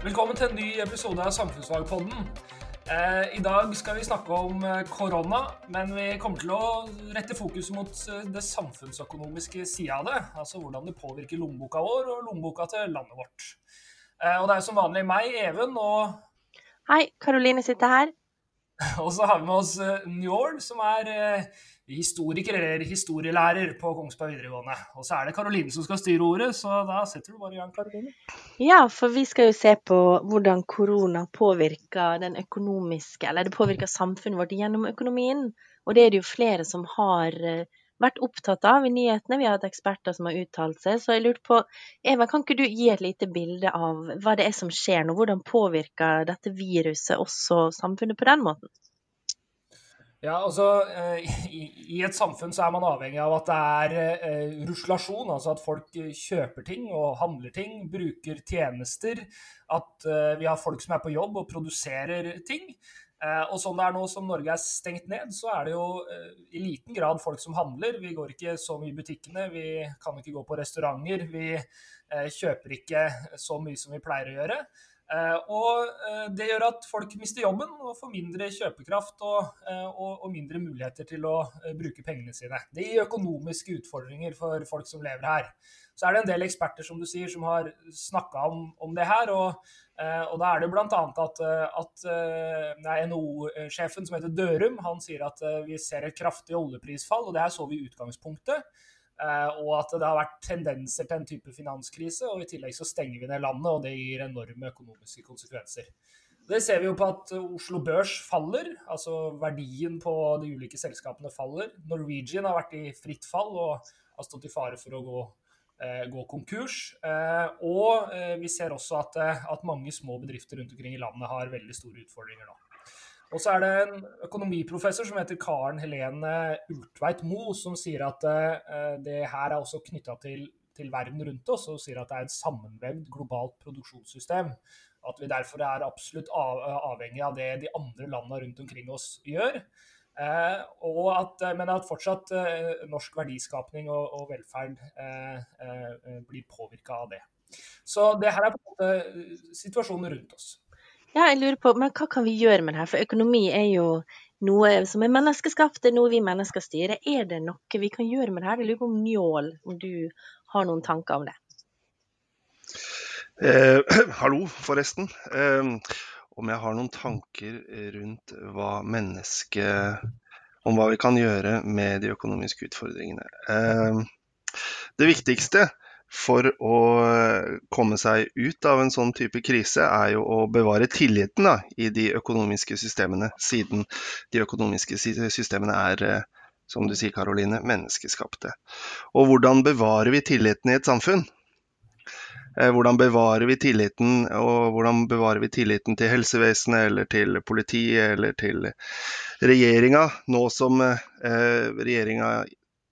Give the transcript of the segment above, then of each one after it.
Velkommen til en ny episode av Samfunnsfagpodden. Eh, I dag skal vi snakke om eh, korona, men vi kommer til å rette fokuset mot eh, det samfunnsøkonomiske sida av det. Altså hvordan det påvirker lommeboka vår og lommeboka til landet vårt. Og det er som vanlig meg, Even, og Hei, Karoline sitter her. Og så har vi med oss Njål, som er historiker eller historielærer på Kongsberg videregående. Og så er det Karoline som skal styre ordet, så da setter du bare i gang, Karoline. Ja, for vi skal jo se på hvordan korona påvirker den økonomiske, eller det påvirker samfunnet vårt gjennom økonomien. Og det er det jo flere som har eh, vært opptatt av i nyhetene. Vi har hatt eksperter som har uttalt seg. Så jeg lurte på, Eva, kan ikke du gi et lite bilde av hva det er som skjer nå? Hvordan påvirker dette viruset også samfunnet på den måten? Ja, altså eh, I et samfunn så er man avhengig av at det er eh, ruslasjon, altså at folk kjøper ting og handler ting, bruker tjenester. At eh, vi har folk som er på jobb og produserer ting. Og sånn det er nå som Norge er stengt ned, så er det jo i liten grad folk som handler. Vi går ikke så mye i butikkene, vi kan ikke gå på restauranter. Vi kjøper ikke så mye som vi pleier å gjøre. Eh, og eh, det gjør at folk mister jobben og får mindre kjøpekraft og, eh, og, og, mindre muligheter til å bruke pengene sine. Det gir økonomiske utfordringer for folk som lever her. Så er det en del eksperter som du sier, som har snakka om, om, det her. Og, og da er det bl.a. at, at NHO-sjefen som heter Dørum, han sier at vi ser et kraftig oljeprisfall, og det her så vi i utgangspunktet. Eh, og at det har vært tendenser til en type finanskrise. Og i tillegg så stenger vi ned landet, og det gir enorme økonomiske konsekvenser. Det ser vi jo på at Oslo Børs faller, altså verdien på de ulike selskapene faller. Norwegian har vært i fritt fall og har stått i fare for å gå, eh, gå konkurs. Eh, og eh, vi ser også at, eh, at mange små bedrifter rundt omkring i landet har veldig store utfordringer nå. Og så er det en økonomiprofessor som heter Karen Helene Ultveit Moe, som sier at det her er også knytta til, til, verden rundt oss, og sier at det er et sammenvevd globalt produksjonssystem. At vi derfor er absolutt av, avhengig av det de andre landene rundt omkring oss gjør. Uh, at, men at fortsatt uh, norsk verdiskapning og, og velferd blir påvirka av det. Så det her er på en måte situasjonen rundt oss. Ja, jeg lurer på, men hva kan vi gjøre med det her? For økonomi er jo noe som er menneskeskapt, det er noe vi mennesker styrer. Er det noe vi kan gjøre med det her? Jeg lurer på om Njål, om du har noen tanker om det? Eh, hallo, forresten. Eh, om jeg har noen tanker rundt hva mennesket Om hva vi kan gjøre med de økonomiske utfordringene. Eh, det viktigste for å komme seg ut av en sånn type krise, er jo å bevare tilliten da, i de økonomiske systemene, siden de økonomiske systemene er, eh, som du sier Karoline, menneskeskapte. Og hvordan bevarer vi tilliten i et samfunn? Eh, hvordan bevarer vi tilliten, og hvordan bevarer vi tilliten til helsevesenet, eller til politiet, eller til regjeringa, nå som eh, regjeringa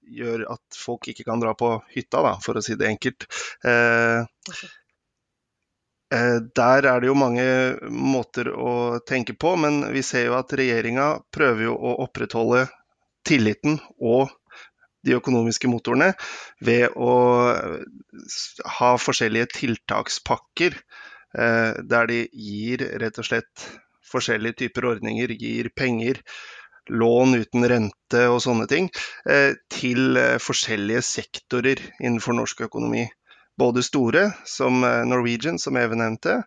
gjør at folk ikke kan dra på hytta, da, for å si det enkelt. Eh, eh, der er det jo mange måter å tenke på, men vi ser jo at regjeringa prøver jo å opprettholde tilliten og de økonomiske motorene ved å ha forskjellige tiltakspakker eh, der de gir rett og slett forskjellige typer ordninger, gir penger lån uten rente og sånne ting, eh, til eh, forskjellige sektorer innenfor norsk økonomi. Både store, som eh, Norwegian, som Even nevnte,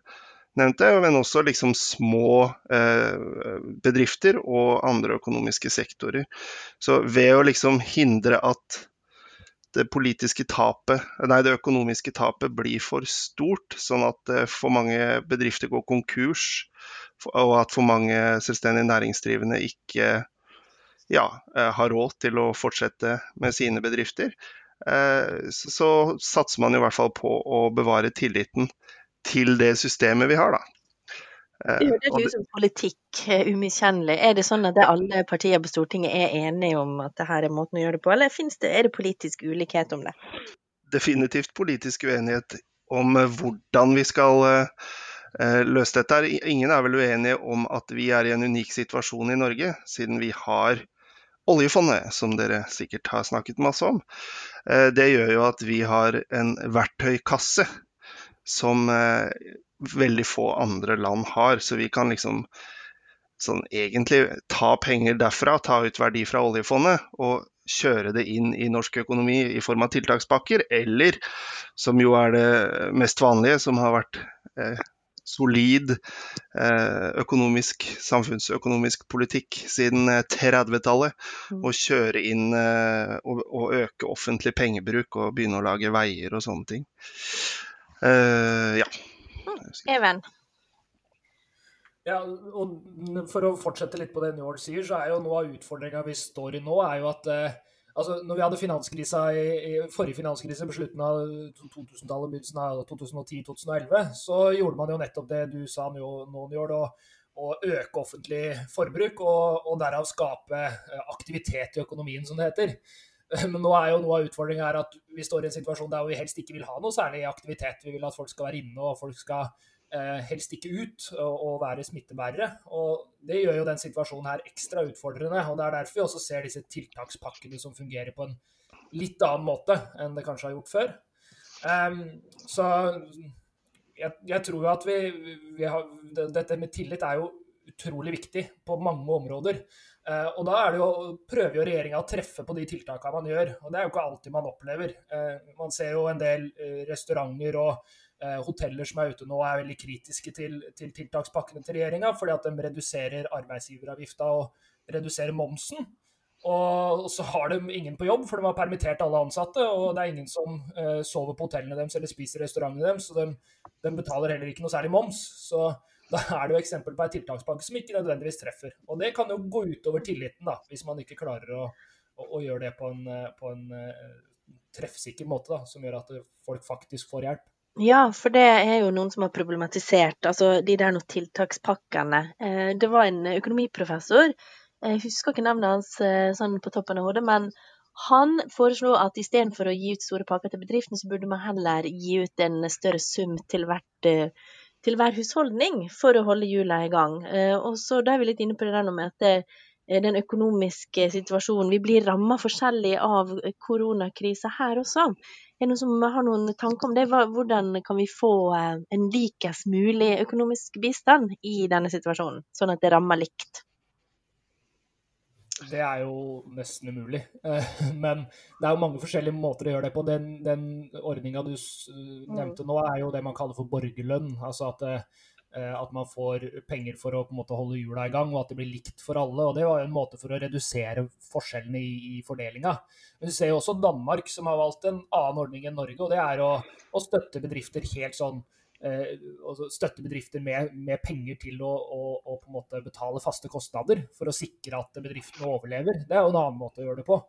nevnte men også liksom små bedrifter og andre økonomiske sektorer. Så ved å liksom hindre at det politiske tapet, nei, det økonomiske tapet blir for stort, sånn at for mange bedrifter går konkurs, og at for mange selvstendig næringsdrivende ikke ja, eh, har råd til å fortsette med sine bedrifter, eh, så satser man i hvert fall på å bevare tilliten til det systemet vi har, da. Eh, det høres ut som politikk umiskjennelig. Er det sånn at alle partier på Stortinget er enige om at dette er måten å gjøre det på, eller det, er det politisk ulikhet om det? Definitivt politisk uenighet om hvordan vi skal løse dette. Ingen er vel uenige om at vi er i en unik situasjon i Norge, siden vi har oljefondet, som dere sikkert har snakket masse om, eh, det gjør jo at vi har en verktøykasse som eh, veldig få andre land har. Så vi kan liksom sånn egentlig ta penger derfra, ta ut verdi fra oljefondet og kjøre det inn i norsk økonomi i form av tiltakspakker, eller som jo er det mest vanlige, som har vært eh, solid eh, økonomisk, samfunnsøkonomisk politikk siden 30-tallet. Eh, mm. Å kjøre inn eh, og, og, øke offentlig pengebruk og begynne å lage veier og sånne ting. Uh, ja. Mm. Even? Ja, og For å fortsette litt på det Njål sier, så er jo noe av utfordringa vi står i nå, er jo at eh, altså når vi hadde finanskrisa i, i forrige finanskrise på slutten av 2000-tallet, begynnelsen av 2010-2011, så gjorde man jo nettopp det du sa nå, Njål, å øke offentlig forbruk og, og, derav skape eh, aktivitet i økonomien, som det heter. Men nå er jo noe av utfordringa at vi står i en situasjon der vi helst ikke vil ha noe særlig aktivitet. Vi vil at folk skal være inne og folk skal Eh, helst ikke ut og, være smittebærere. Og Det gjør jo den situasjonen her ekstra utfordrende. og Det er derfor vi også ser disse tiltakspakkene som fungerer på en litt annen måte enn det kanskje har gjort før. Um, så jeg, jeg, tror jo at vi, vi har, Dette med tillit er jo utrolig viktig på mange områder. Uh, og da jo, prøver jo regjeringa å treffe på de tiltakene man gjør. Og det er jo ikke alltid man opplever. Uh, man ser jo en del uh, restauranter og Eh, hoteller som er ute nå, er veldig kritiske til, til tiltakspakkene til regjeringa, fordi at de reduserer arbeidsgiveravgifta og reduserer momsen. Og så har de ingen på jobb, for de har permittert alle ansatte. Og det er ingen som sover på hotellene deres eller spiser i restaurantene deres, så de, de, betaler heller ikke noe særlig moms. Så da er det jo eksempel på en tiltakspakke som ikke nødvendigvis treffer. Og det kan jo gå utover tilliten, da, hvis man ikke klarer å, å, å gjøre det på en, på en uh, treffsikker måte, da, som gjør at folk faktisk får hjelp. Ja, for det er jo noen som har problematisert altså de der noen tiltakspakkene. Eh, det var en økonomiprofessor, jeg husker ikke navnet hans eh, sånn på toppen av hodet, men han foreslo at istedenfor å gi ut store pakker til bedriften, så burde man heller gi ut en større sum til, hvert, eh, til hver husholdning for å holde hjula i gang. Og så da er vi litt inne på det der med at det, den økonomiske situasjonen Vi blir ramma forskjellig av koronakrisa her også. Er det noen som har noen tanker om det? Hvordan kan vi få eh, en likest mulig økonomisk bistand i denne situasjonen, sånn at det rammer likt? Det er jo nesten umulig. Eh, men det er jo mange forskjellige måter å gjøre det på. Den, den ordninga du nevnte nå, er jo det man kaller for borgerlønn. Altså at eh, Eh, at man får penger for å på en måte holde hjula i gang, og at det blir likt for alle. og Det var jo en måte for å redusere forskjellene i, i fordelinga. Men du ser jo også Danmark, som har valgt en annen ordning enn Norge. og Det er å, å støtte bedrifter helt sånn eh, støtte bedrifter med, med penger til å, å, å, på en måte betale faste kostnader for å sikre at bedriftene overlever. Det er jo en annen måte å gjøre det på.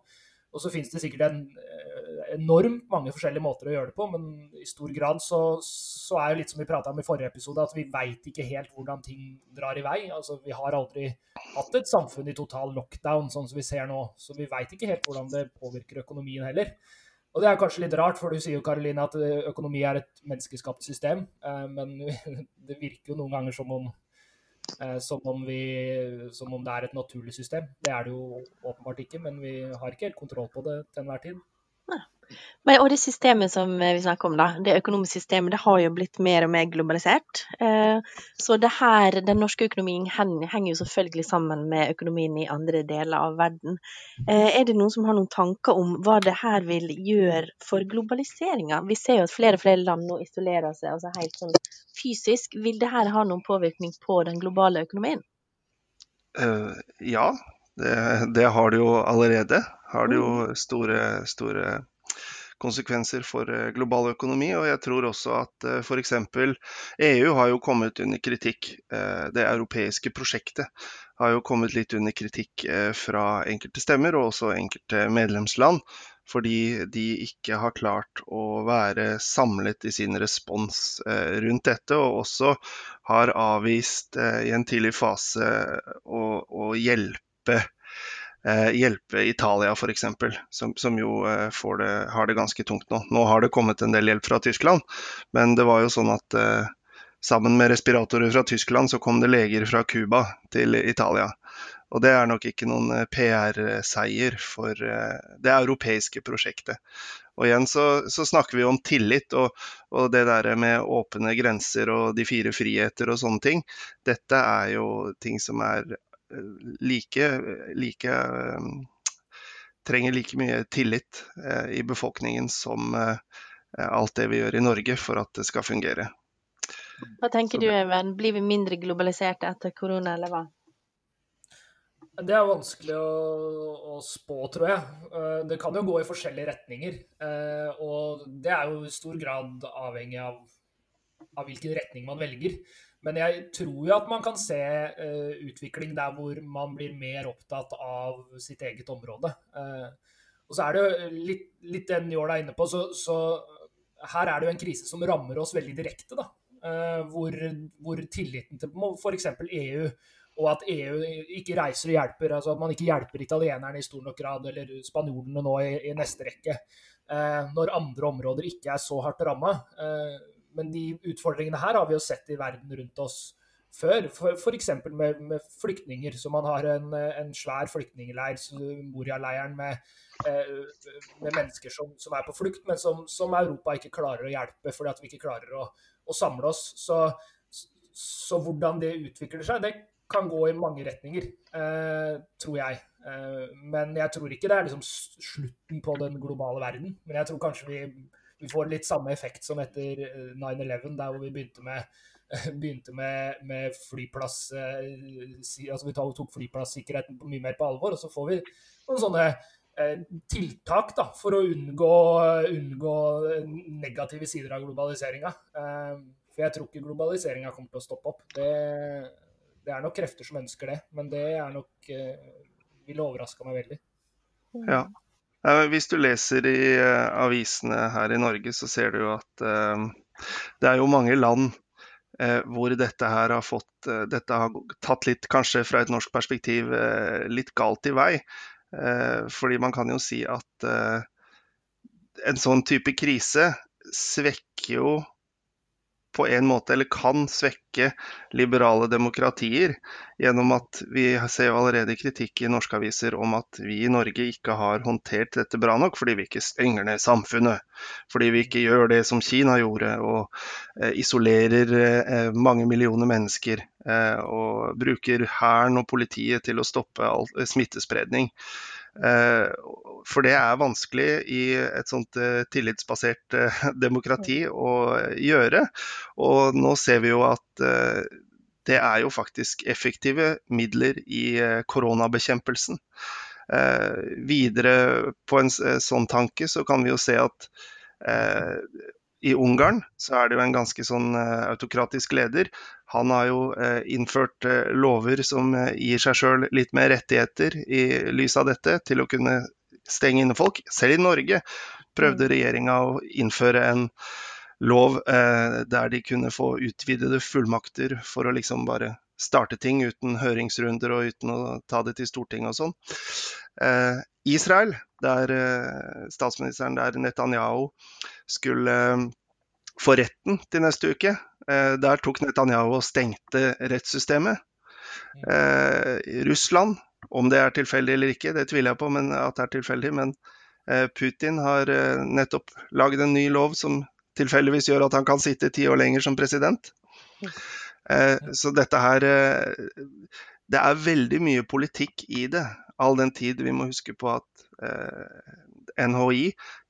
Og så finnes det sikkert en eh, enormt mange forskjellige måter å gjøre det på, men i stor grad så, så er det litt som vi prata om i forrige episode, at vi veit ikke helt hvordan ting drar i vei. Altså, vi har aldri hatt et samfunn i total lockdown, sånn som vi ser nå. Så vi veit ikke helt hvordan det påvirker økonomien heller. Og det er kanskje litt rart, for du sier jo Karoline at eh, økonomi er et menneskeskapt system. Eh, men det virker jo noen ganger som om Eh, som om, vi, som om det er et naturlig system. Det er det jo åpenbart ikke, men vi har ikke helt kontroll på det til enhver tid. Men, og det systemet som vi snakker om, da, det økonomiske systemet, det har jo blitt mer og mer globalisert. Eh, så det her, den norske økonomien henger jo selvfølgelig sammen med økonomien i andre deler av verden. Eh, er det noen som har noen tanker om hva det her vil gjøre for globaliseringa? Vi ser jo at flere og flere land nå isolerer seg altså helt sånn fysisk. Vil det her ha noen påvirkning på den globale økonomien? Uh, ja, det, det, har det jo allerede. Har det jo mm. store, store konsekvenser for eh, global økonomi. Og jeg tror også at uh, f.eks. EU har jo kommet under kritikk. Det europeiske prosjektet har jo kommet litt under kritikk fra enkelte stemmer, og også enkelte medlemsland fordi de ikke har klart å være samlet i sin respons eh, rundt dette, og også har avvist eh, i en tidlig fase å, å hjelpe, eh, hjelpe Italia f.eks., som, som jo det, har det ganske tungt nå. Nå har det kommet en del hjelp fra Tyskland, men det var jo sånn at sammen med respiratorer fra Tyskland så kom det leger fra Cuba til Italia. Og det er nok ikke noen eh, PR-seier for eh, det europeiske prosjektet. Og igjen så, så snakker vi om tillit og, og, det der med åpne grenser og de fire friheter og sånne ting. Dette er jo ting som er eh, like, like trenger like mye tillit i befolkningen som alt det vi gjør i Norge for at det skal fungere. Hva tenker du, Even? Blir vi mindre globaliserte etter korona, eller hva? Det er vanskelig å, å, spå, tror jeg. Eh, det kan jo gå i forskjellige retninger. Eh, og det er jo i stor grad avhengig av, av hvilken retning man velger. Men jeg tror jo at man kan se uh, utvikling der hvor man blir mer opptatt av sitt eget område. Uh, og så er det jo litt, litt det Njål er inne på, så, så, her er det jo en krise som rammer oss veldig direkte. da. Uh, hvor, hvor, tilliten til f.eks. EU og at EU ikke reiser og hjelper. altså At man ikke hjelper italienerne i stor nok grad, eller spanjolene nå i, i neste rekke. Når andre områder ikke er så hardt ramma. Men de utfordringene her har vi jo sett i verden rundt oss før. F.eks. Med, med flyktninger. Så man har en, en svær flyktningleir, Moria-leiren, med, eh, med, mennesker som, som, er på flukt, men som, som, Europa ikke klarer å hjelpe fordi at vi ikke klarer å, å samle oss. Så, så hvordan det utvikler seg, det kan gå i mange retninger, eh, tror jeg. Eh, men jeg tror ikke det er liksom slutten på den globale verden. Men jeg tror kanskje vi, vi får litt samme effekt som etter 9-11, eh, der hvor vi begynte med, begynte med, med flyplass eh, altså Vi tok flyplassikkerheten mye mer på alvor. Og så får vi noen sånne eh, tiltak da, for å unngå, unngå negative sider av globaliseringa. Eh, for jeg tror ikke globaliseringa kommer til å stoppe opp. Det, det er nok krefter som ønsker det, men det er nok ville overraska meg veldig. Ja. Hvis du leser i uh, avisene her i Norge, så ser du jo at uh, det er jo mange land hvor dette her har fått Dette har tatt litt, kanskje fra et norsk perspektiv, litt galt i vei. Fordi man kan jo si at en sånn type krise svekker jo på en måte, eller kan svekke liberale demokratier. Gjennom at vi ser jo allerede kritikk i norske aviser om at vi i Norge ikke har håndtert dette bra nok, fordi vi ikke stenger ned samfunnet. Fordi vi ikke gjør det som Kina gjorde, og eh, isolerer eh, mange millioner mennesker. Eh, og bruker hæren og politiet til å stoppe all smittespredning. Eh, for det er vanskelig i et sånt eh, tillitsbasert eh, demokrati å gjøre. Og nå ser vi jo at det er jo faktisk effektive midler i koronabekjempelsen. Videre på en sånn tanke så kan vi jo se at i Ungarn så er det jo en ganske sånn autokratisk leder. Han har jo innført lover som gir seg sjøl litt mer rettigheter i lys av dette, til å kunne stenge inne folk. Selv i Norge prøvde mm. regjeringa å innføre en lov eh, der de kunne få utvidede fullmakter for å liksom bare starte ting uten høringsrunder og uten å ta det til Stortinget og sånn. Eh, Israel, der eh, statsministeren der Netanyahu skulle eh, få retten til neste uke, eh, der tok Netanyahu og stengte rettssystemet. Eh, Russland om det er tilfeldig eller ikke, det tviler jeg på, men at det er tilfeldig. Men eh, Putin har eh, nettopp laget en ny lov som tilfeldigvis gjør at han kan sitte ti år lenger som president. Eh, så dette her Det er veldig mye politikk i det, all den tid vi må huske på at NHI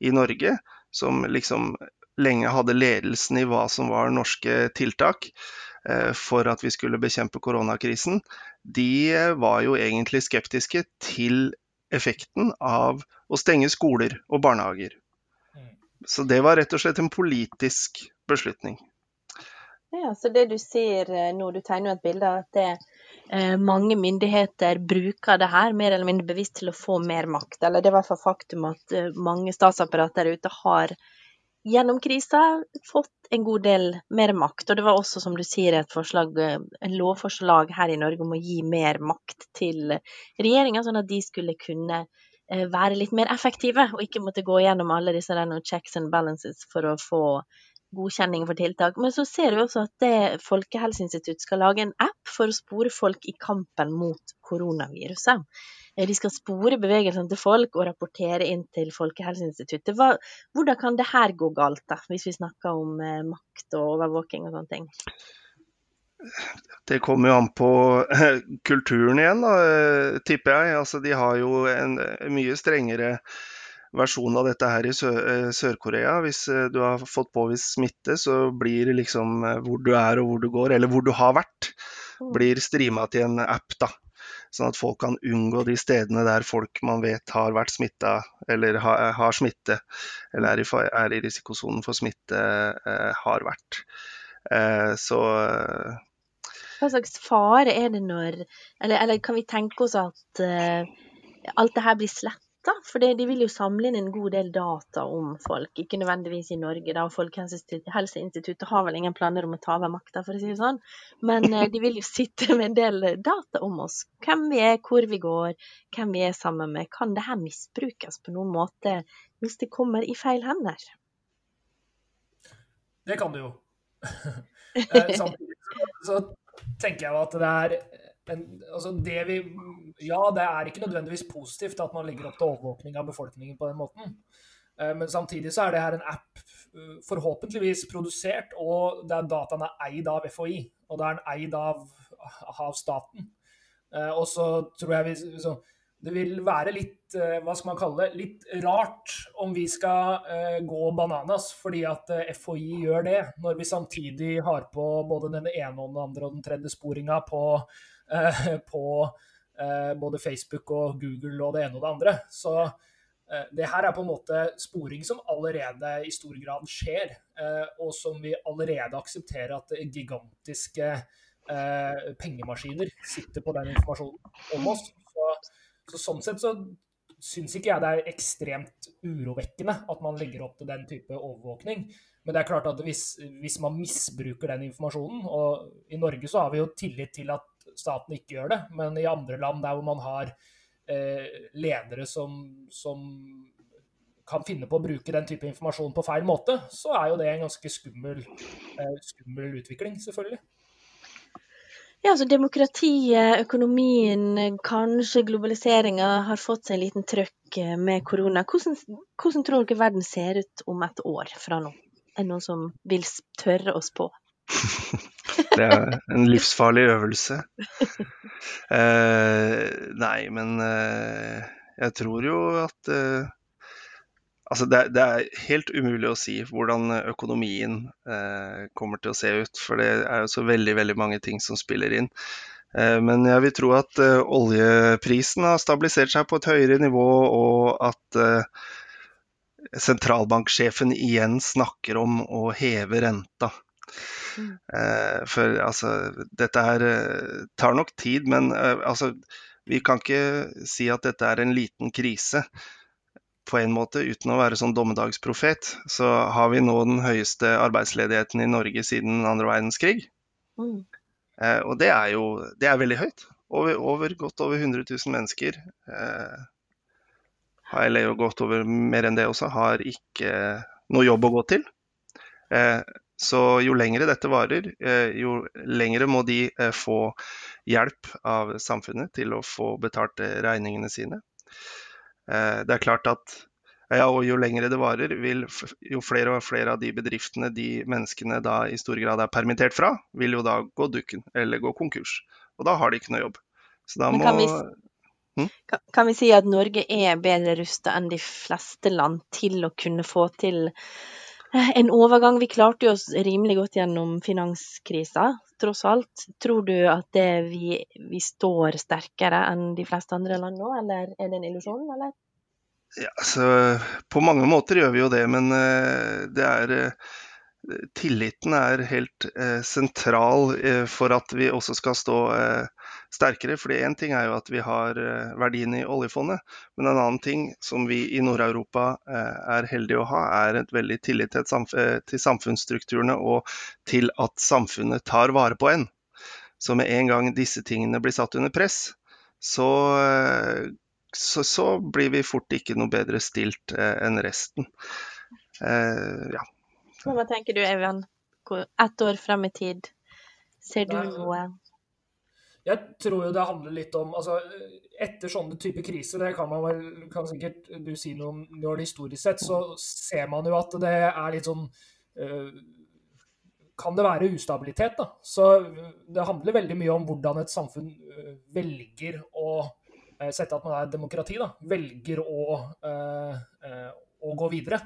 i Norge, som liksom lenge hadde ledelsen i hva som var norske tiltak, Eh, for at vi skulle bekjempe koronakrisen, de var jo egentlig skeptiske til effekten av å stenge skoler og barnehager. Mm. Så det var rett og slett en politisk beslutning. Ja, så det du sier eh, nå, du tegner jo et bilde av at det, eh, mange myndigheter bruker det her mer eller mindre bevisst til å få mer makt. Eller det er i hvert fall faktum at eh, mange statsapparater der ute har gjennom krisa fått en god del mer makt. Og det var også, som du sier, et forslag, en lovforslag her i Norge om å gi mer makt til regjeringa, sånn at de skulle kunne eh, være litt mer effektive, og ikke måtte gå gjennom alle disse checks and balances for å få godkjenning for tiltak. Men så ser vi også at det Folkehelseinstituttet skal lage en app for å spore folk i kampen mot koronaviruset. De skal spore bevegelsene til folk og rapportere inn til Folkehelseinstituttet. Hva, hvordan kan det her gå galt, da, hvis vi snakker om eh, makt og overvåking og sånne ting? Det kommer jo an på kulturen igjen, da, tipper jeg. Altså, de har jo en mye strengere versjon av dette her i Sør-Korea. Hvis du har fått påvist smitte, så blir liksom hvor du er og hvor du går, eller hvor du har vært, mm. blir streama til en app. da. Sånn at folk kan unngå de stedene der folk man vet har vært smitta eller har, har, smitte, eller er i, er i risikosonen for smitte, eh, har vært. Eh, så eh, Hva slags fare er det når Eller, eller kan vi tenke oss at alt det her blir slett da? For de vil jo samle inn en god del data om folk, ikke nødvendigvis i Norge. da, Folkehelseinstituttet har vel ingen planer om å ta over makta, for å si det sånn. Men eh, de vil jo sitte med en del data om oss. Hvem vi er, hvor vi går, hvem vi er sammen med. Kan det her misbrukes på noen måte hvis det kommer i feil hender? Det kan det jo. Eh, samtidig så tenker jeg at det er en, altså det vi, ja, det er ikke nødvendigvis positivt at man legger opp til overvåkning av befolkningen på den måten. Eh, men samtidig så er det her en app eh, forhåpentligvis produsert, og det er dataene eid av FHI. Og det er den eid av, av staten. Eh, og så tror jeg vi så, det vil være litt hva skal man kalle det, litt rart om vi skal gå bananas fordi at FHI gjør det, når vi samtidig har på både den ene og den andre og den tredje sporinga på på eh, både Facebook og Google og det ene og det andre. Så eh, det her er på en måte sporing som allerede i stor grad skjer, og som vi allerede aksepterer at gigantiske pengemaskiner sitter på den informasjonen om oss. Så, så sånn sett så syns ikke jeg det er ekstremt urovekkende at man legger opp til den type overvåkning. Men det er klart at hvis, hvis, man misbruker den informasjonen, og i Norge så har vi jo tillit til at staten ikke gjør det. Men i andre land der hvor man har eh, ledere som, som, kan finne på å bruke den type informasjon på feil måte, så er jo det en ganske skummel, eh, skummel utvikling, selvfølgelig. Ja, altså Demokratiet, økonomien, kanskje globaliseringa har fått seg en liten trøkk eh, med korona. Hvordan, hvordan tror dere verden ser ut om et år fra nå? Er det noen som vil tørre oss på? Det er en livsfarlig øvelse. Uh, nei, men uh, jeg tror jo at uh, Altså, det, det, er helt umulig å si hvordan økonomien kommer til å se ut. For det er jo så veldig, veldig mange ting som spiller inn. Men jeg vil tro at oljeprisen har stabilisert seg på et høyere nivå, og at sentralbanksjefen igjen snakker om å heve renta. Eh, for altså, dette her eh, tar nok tid, men eh, altså, vi kan ikke si at dette er en liten krise. På en måte, uten å være sånn dommedagsprofet, så har vi nå den høyeste arbeidsledigheten i Norge siden andre verdenskrig. Mm. og det er jo det er veldig høyt. Over, over, godt over 100 000 mennesker, eh, eller godt over mer enn det også, har ikke noe jobb å gå til. Eh, så jo lengre dette varer, eh, jo lengre må de eh, få hjelp av samfunnet til å få betalt eh, regningene sine. Det er klart at ja, og jo lengre det varer, vil jo flere og flere av de bedriftene de menneskene da i stor grad er permittert fra, vil jo da gå dukken eller gå konkurs. Og da har de ikke noe jobb. Så da må kan vi, hm? kan vi si at Norge er bedre rusta enn de fleste land til å kunne få til en overgang. Vi klarte oss rimelig godt gjennom finanskrisa, tross alt. Tror du at vi, vi, står sterkere enn de fleste andre land nå, eller er det en illusjon? Ja, så, på mange måter gjør vi jo det, men uh, det er uh, Tilliten er helt uh, sentral for at vi også skal stå sterkere. fordi Én ting er jo at vi har verdiene i oljefondet, men en annen ting som vi i Nord-Europa eh, er heldige å ha, er et veldig tillit til, eh, samfunnsstrukturene og til at samfunnet tar vare på en. Så med en gang disse tingene blir satt under press, så, så, så blir vi fort ikke noe bedre stilt enn resten. ja. Hva tenker du, Evian? Ett år frem i tid, ser du noe Jeg tror jo det handler litt om altså, Etter sånne type kriser, det kan vel kan sikkert du si noe om når det historisk sett, så ser man jo at det er litt sånn uh, Kan det være ustabilitet, da. Så det handler veldig mye om hvordan et samfunn velger å sette at man er et demokrati, da. Velger å, å gå videre.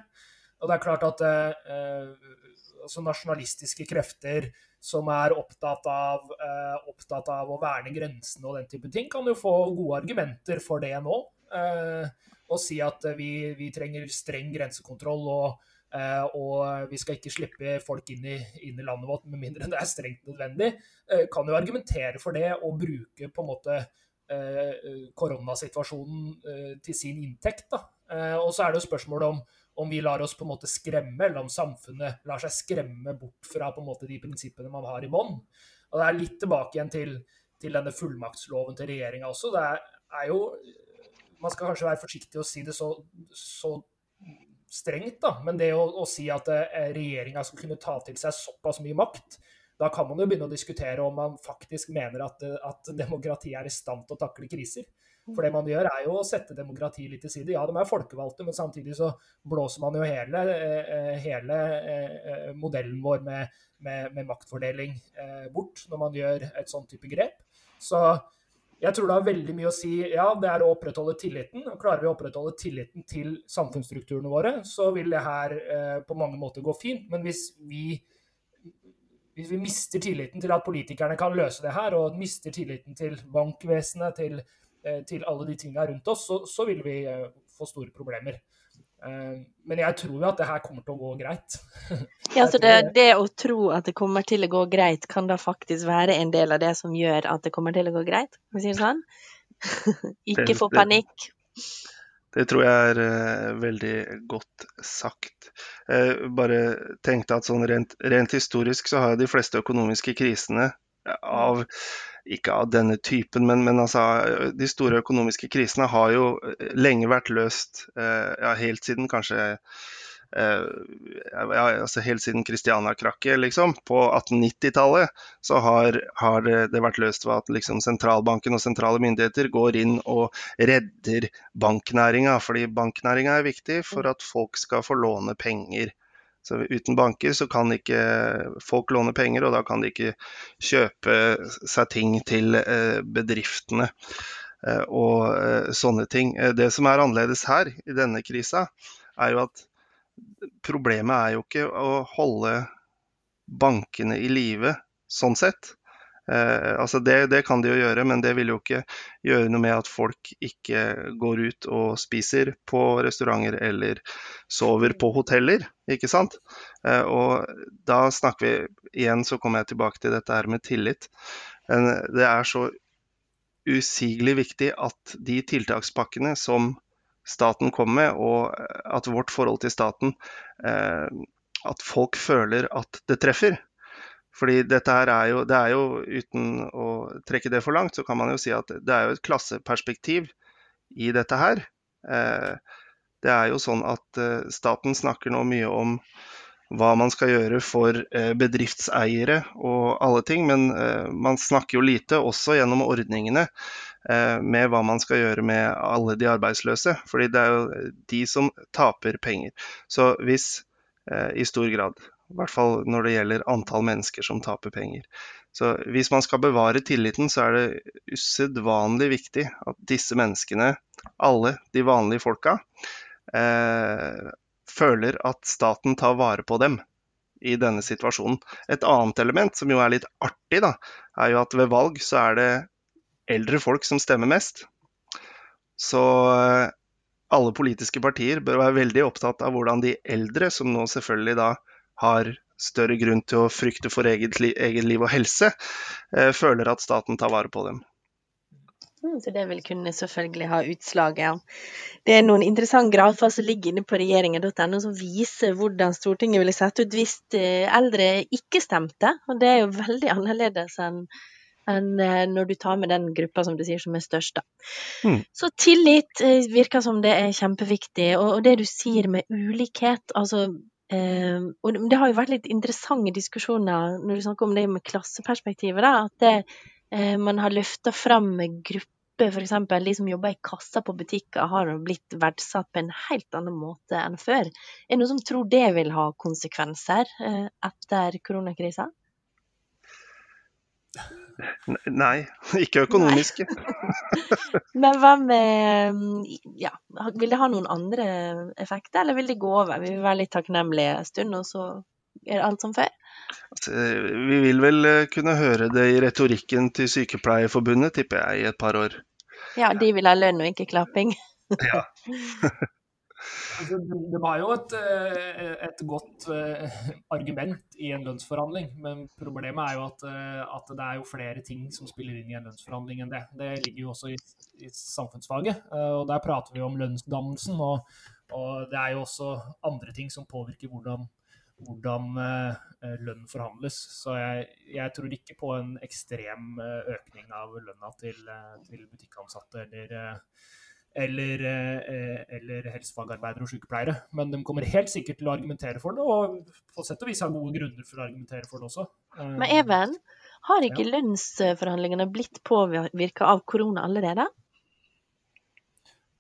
Og det er klart at altså nasjonalistiske krefter som er opptatt av, eh, opptatt av, å verne grensene og den type ting, kan jo få gode argumenter for det nå. Eh, og si at vi, vi trenger streng grensekontroll, og, eh, og, vi skal ikke slippe folk inn i, inn i, landet vårt med mindre det er strengt nødvendig. Eh, kan jo argumentere for det og bruke på en måte eh, koronasituasjonen eh, til sin inntekt. Og så er det jo spørsmålet om om vi lar oss på en måte skremme, eller om samfunnet lar seg skremme bort fra på en måte de prinsippene man har i bånn. Og Det er litt tilbake igjen til, til denne fullmaktsloven til regjeringa også. Det er, er, jo Man skal kanskje være forsiktig å si det så, så strengt, da, men det å, å si at eh, regjeringa skal kunne ta til seg såpass mye makt, da kan man jo begynne å diskutere om man faktisk mener at, at demokratiet er i stand til å takle kriser. For det man gjør, er jo å sette demokratiet litt til side. Ja, de er folkevalgte, men samtidig så blåser man jo hele, eh, hele eh, modellen vår med, med, med maktfordeling eh, bort når man gjør et sånn type grep. Så jeg tror det har veldig mye å si. Ja, det er å opprettholde tilliten. og Klarer vi å opprettholde tilliten til samfunnsstrukturene våre, så vil det her på mange måter gå fint. Men hvis vi, hvis vi mister tilliten til at politikerne kan løse det her, og mister tilliten til bankvesenet, til Eh, til alle de tingene rundt oss, så, så vil vi eh, få store problemer. Eh, men jeg tror jo at det her kommer til å gå greit. ja, så det, det, å tro at det kommer til å gå greit, kan da faktisk være en del av det som gjør at det kommer til å gå greit? Kan vi si det sånn? Ikke få panikk. Det tror jeg er uh, veldig godt sagt. Jeg bare tenkte at sånn rent, rent historisk så har de fleste økonomiske krisene av ikke av denne typen, men, men altså, de store økonomiske krisene har jo eh, lenge vært løst, eh, ja, helt siden kanskje eh, ja, altså Helt siden Kristiania-krakket liksom, på 1890-tallet, så har, har det, det, vært løst ved at liksom, sentralbanken og sentrale myndigheter går inn og redder banknæringa. Fordi banknæringa er viktig for at folk skal få låne penger. Så uten banker så kan ikke folk låne penger, og da kan de ikke kjøpe seg ting til eh, bedriftene eh, og eh, sånne ting. Det som er annerledes her i denne krisa, er jo at problemet er jo ikke å holde bankene i live sånn sett. Eh, altså det, det, kan de jo gjøre, men det vil jo ikke gjøre noe med at folk ikke går ut og spiser på restauranter eller sover på hoteller, ikke sant. Eh, og da snakker vi igjen, så kommer jeg tilbake til dette her med tillit. Men det er så usigelig viktig at de tiltakspakkene som staten kommer med, og at vårt forhold til staten eh, At folk føler at det treffer. Fordi dette her er jo, det er jo, uten å trekke det for langt, så kan man jo si at det er jo et klasseperspektiv i dette her. Eh, det er jo sånn at eh, staten snakker nå mye om hva man skal gjøre for eh, bedriftseiere og alle ting, men man snakker jo lite også gjennom ordningene med hva man skal gjøre med alle de arbeidsløse. Fordi det er jo de som taper penger. Så hvis i stor grad i hvert fall når det gjelder antall mennesker som taper penger. Så hvis man skal bevare tilliten, så er det usedvanlig viktig at disse menneskene, alle de vanlige folka, eh, føler at staten tar vare på dem i denne situasjonen. Et annet element som jo er litt artig, da, er jo at ved valg så er det eldre folk som stemmer mest. Så eh, alle politiske partier bør være veldig opptatt av hvordan de eldre, som nå selvfølgelig da har større grunn til å frykte for eget, eget liv og helse, eh, føler at staten tar vare på dem. Mm, så det vil kunne selvfølgelig ha utslag, ja. Det er noen interessante grafer som ligger inne på regjeringen.no som viser hvordan Stortinget ville sett ut hvis eh, eldre ikke stemte. Og det er jo veldig annerledes enn enn eh, når du tar med den gruppa som du sier som er størst. Mm. Så tillit virker som det er kjempeviktig. Og det du sier med ulikhet, altså Um, og det har jo vært litt interessante diskusjoner når du snakker om det med klasseperspektivet. Da, at det, Eh, man har løfta fram grupper, f.eks. de som jobber i kassa på butikker, har blitt verdsatt på en helt annen måte enn før. Er det noen som tror det vil ha konsekvenser eh, etter koronakrisa? Nei, ikke økonomiske. Men hva med Ja, vil det ha noen andre effekter, eller vil det gå over? Vi vil være litt takknemlige en stund, og så er alt som før? Altså, vi vil vel eh, kunne høre det i retorikken til Sykepleierforbundet, tipper jeg, i et par år. Ja, de vil ha lønn og ikke klapping. Ja. Altså, de har jo et, eh, et godt eh, argument i en lønnsforhandling, men problemet er jo at, at, det er jo flere ting som spiller inn i en lønnsforhandling enn det. Det ligger jo også i, i samfunnsfaget, og der prater vi om lønnsdannelsen. Og, og, det er jo også andre ting som påvirker hvordan hvordan eh, lønn forhandles. Så jeg, jeg, tror ikke på en ekstrem eh, økning av lønna til, eh, til butikkansatte eller, eller, eller helsefagarbeidere og sykepleiere. Men de kommer helt sikkert til å argumentere for det, og på sett og vis har gode grunner for å argumentere for det også. Men Even, har ikke ja. lønnsforhandlingene blitt påvirka av korona allerede?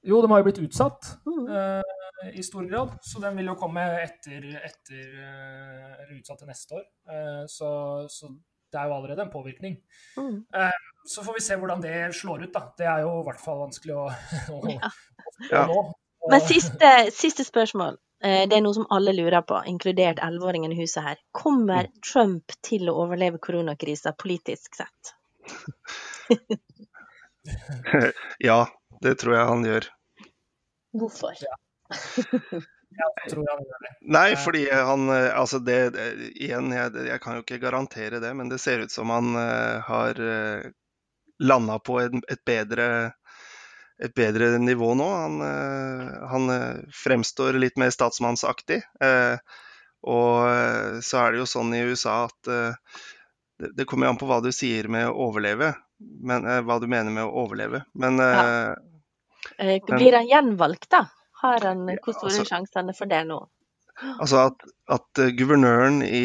Jo, de har jo blitt utsatt. Mm i stor grad. Så den vil jo komme etter, etter uh, eller utsatt til neste år. Uh, så, så, det er jo allerede en påvirkning. Mm. Eh, så får vi se hvordan det slår ut, da. Det er jo i hvert fall vanskelig å, å, ja. å nå. Men siste, siste, spørsmål. Det er noe som alle lurer på, inkludert 11-åringen i huset her. Kommer mm. Trump til å overleve koronakrisa politisk sett? ja, det tror jeg han gjør. Hvorfor? Ja. Nei, fordi han Altså, det Igjen, jeg, jeg, kan jo ikke garantere det, men det ser ut som han uh, har uh, eh, landa på et, et, bedre, et, bedre nivå nå. Han, uh, han fremstår litt mer statsmannsaktig. Uh, og så er det jo sånn i USA at det, kommer an på hva du sier med å overleve. Men, hva du mener med å overleve. Men ja. Blir han gjenvalgt, da? Har han, hvor store altså, sjansene for det nå? Altså at, at guvernøren i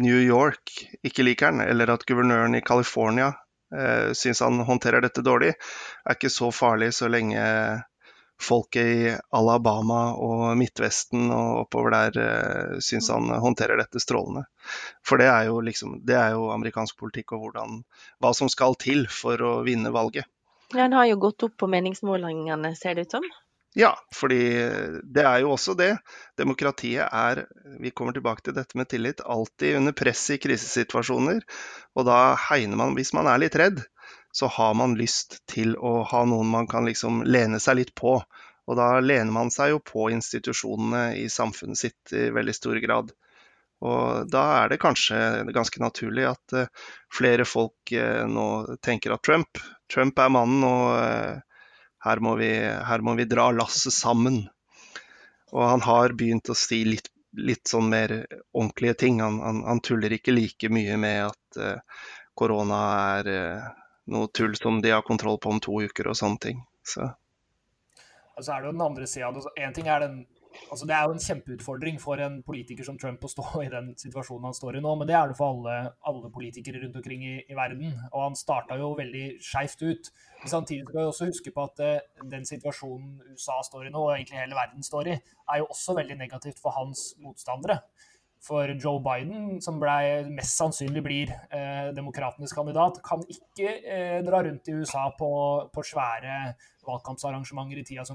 New York ikke liker han, eller at guvernøren i California uh, syns han håndterer dette dårlig, er ikke så farlig så lenge folket i Alabama og Midtvesten og oppover der uh, syns han håndterer dette strålende. For det er jo liksom, det er jo amerikansk politikk og hvordan, hva som skal til for å vinne valget. Han har jo gått opp på meningsmålingene, ser det ut som? Ja, fordi det er jo også det. Demokratiet er, vi kommer tilbake til dette med tillit, alltid under press i krisesituasjoner. Og da hegner man, hvis man er litt redd, så har man lyst til å ha noen man kan liksom lene seg litt på. Og da lener man seg jo på institusjonene i samfunnet sitt i veldig stor grad. Og da er det kanskje ganske naturlig at uh, flere folk uh, nå tenker at Trump, Trump er mannen, og her må vi, her må vi dra lasset sammen. Og han har begynt å si litt, litt sånn mer ordentlige ting. Han, han, han, tuller ikke like mye med at uh, korona er uh, noe tull som de har kontroll på om to uker og sånne ting. Så. Altså er det jo den andre sida. Én ting er den altså Det er jo en kjempeutfordring for en politiker som Trump å stå i den situasjonen han står i nå, men det er det for alle, alle politikere rundt omkring i, i, verden. Og han starta jo veldig skeivt ut. Men samtidig skal vi også huske på at uh, den situasjonen USA står i nå, og egentlig hele verden står i, er jo også veldig negativt for hans motstandere. For Joe Biden, som ble, mest sannsynlig blir eh, demokratenes kandidat, kan ikke eh, dra rundt i USA på, på svære valgkampsarrangementer i tida som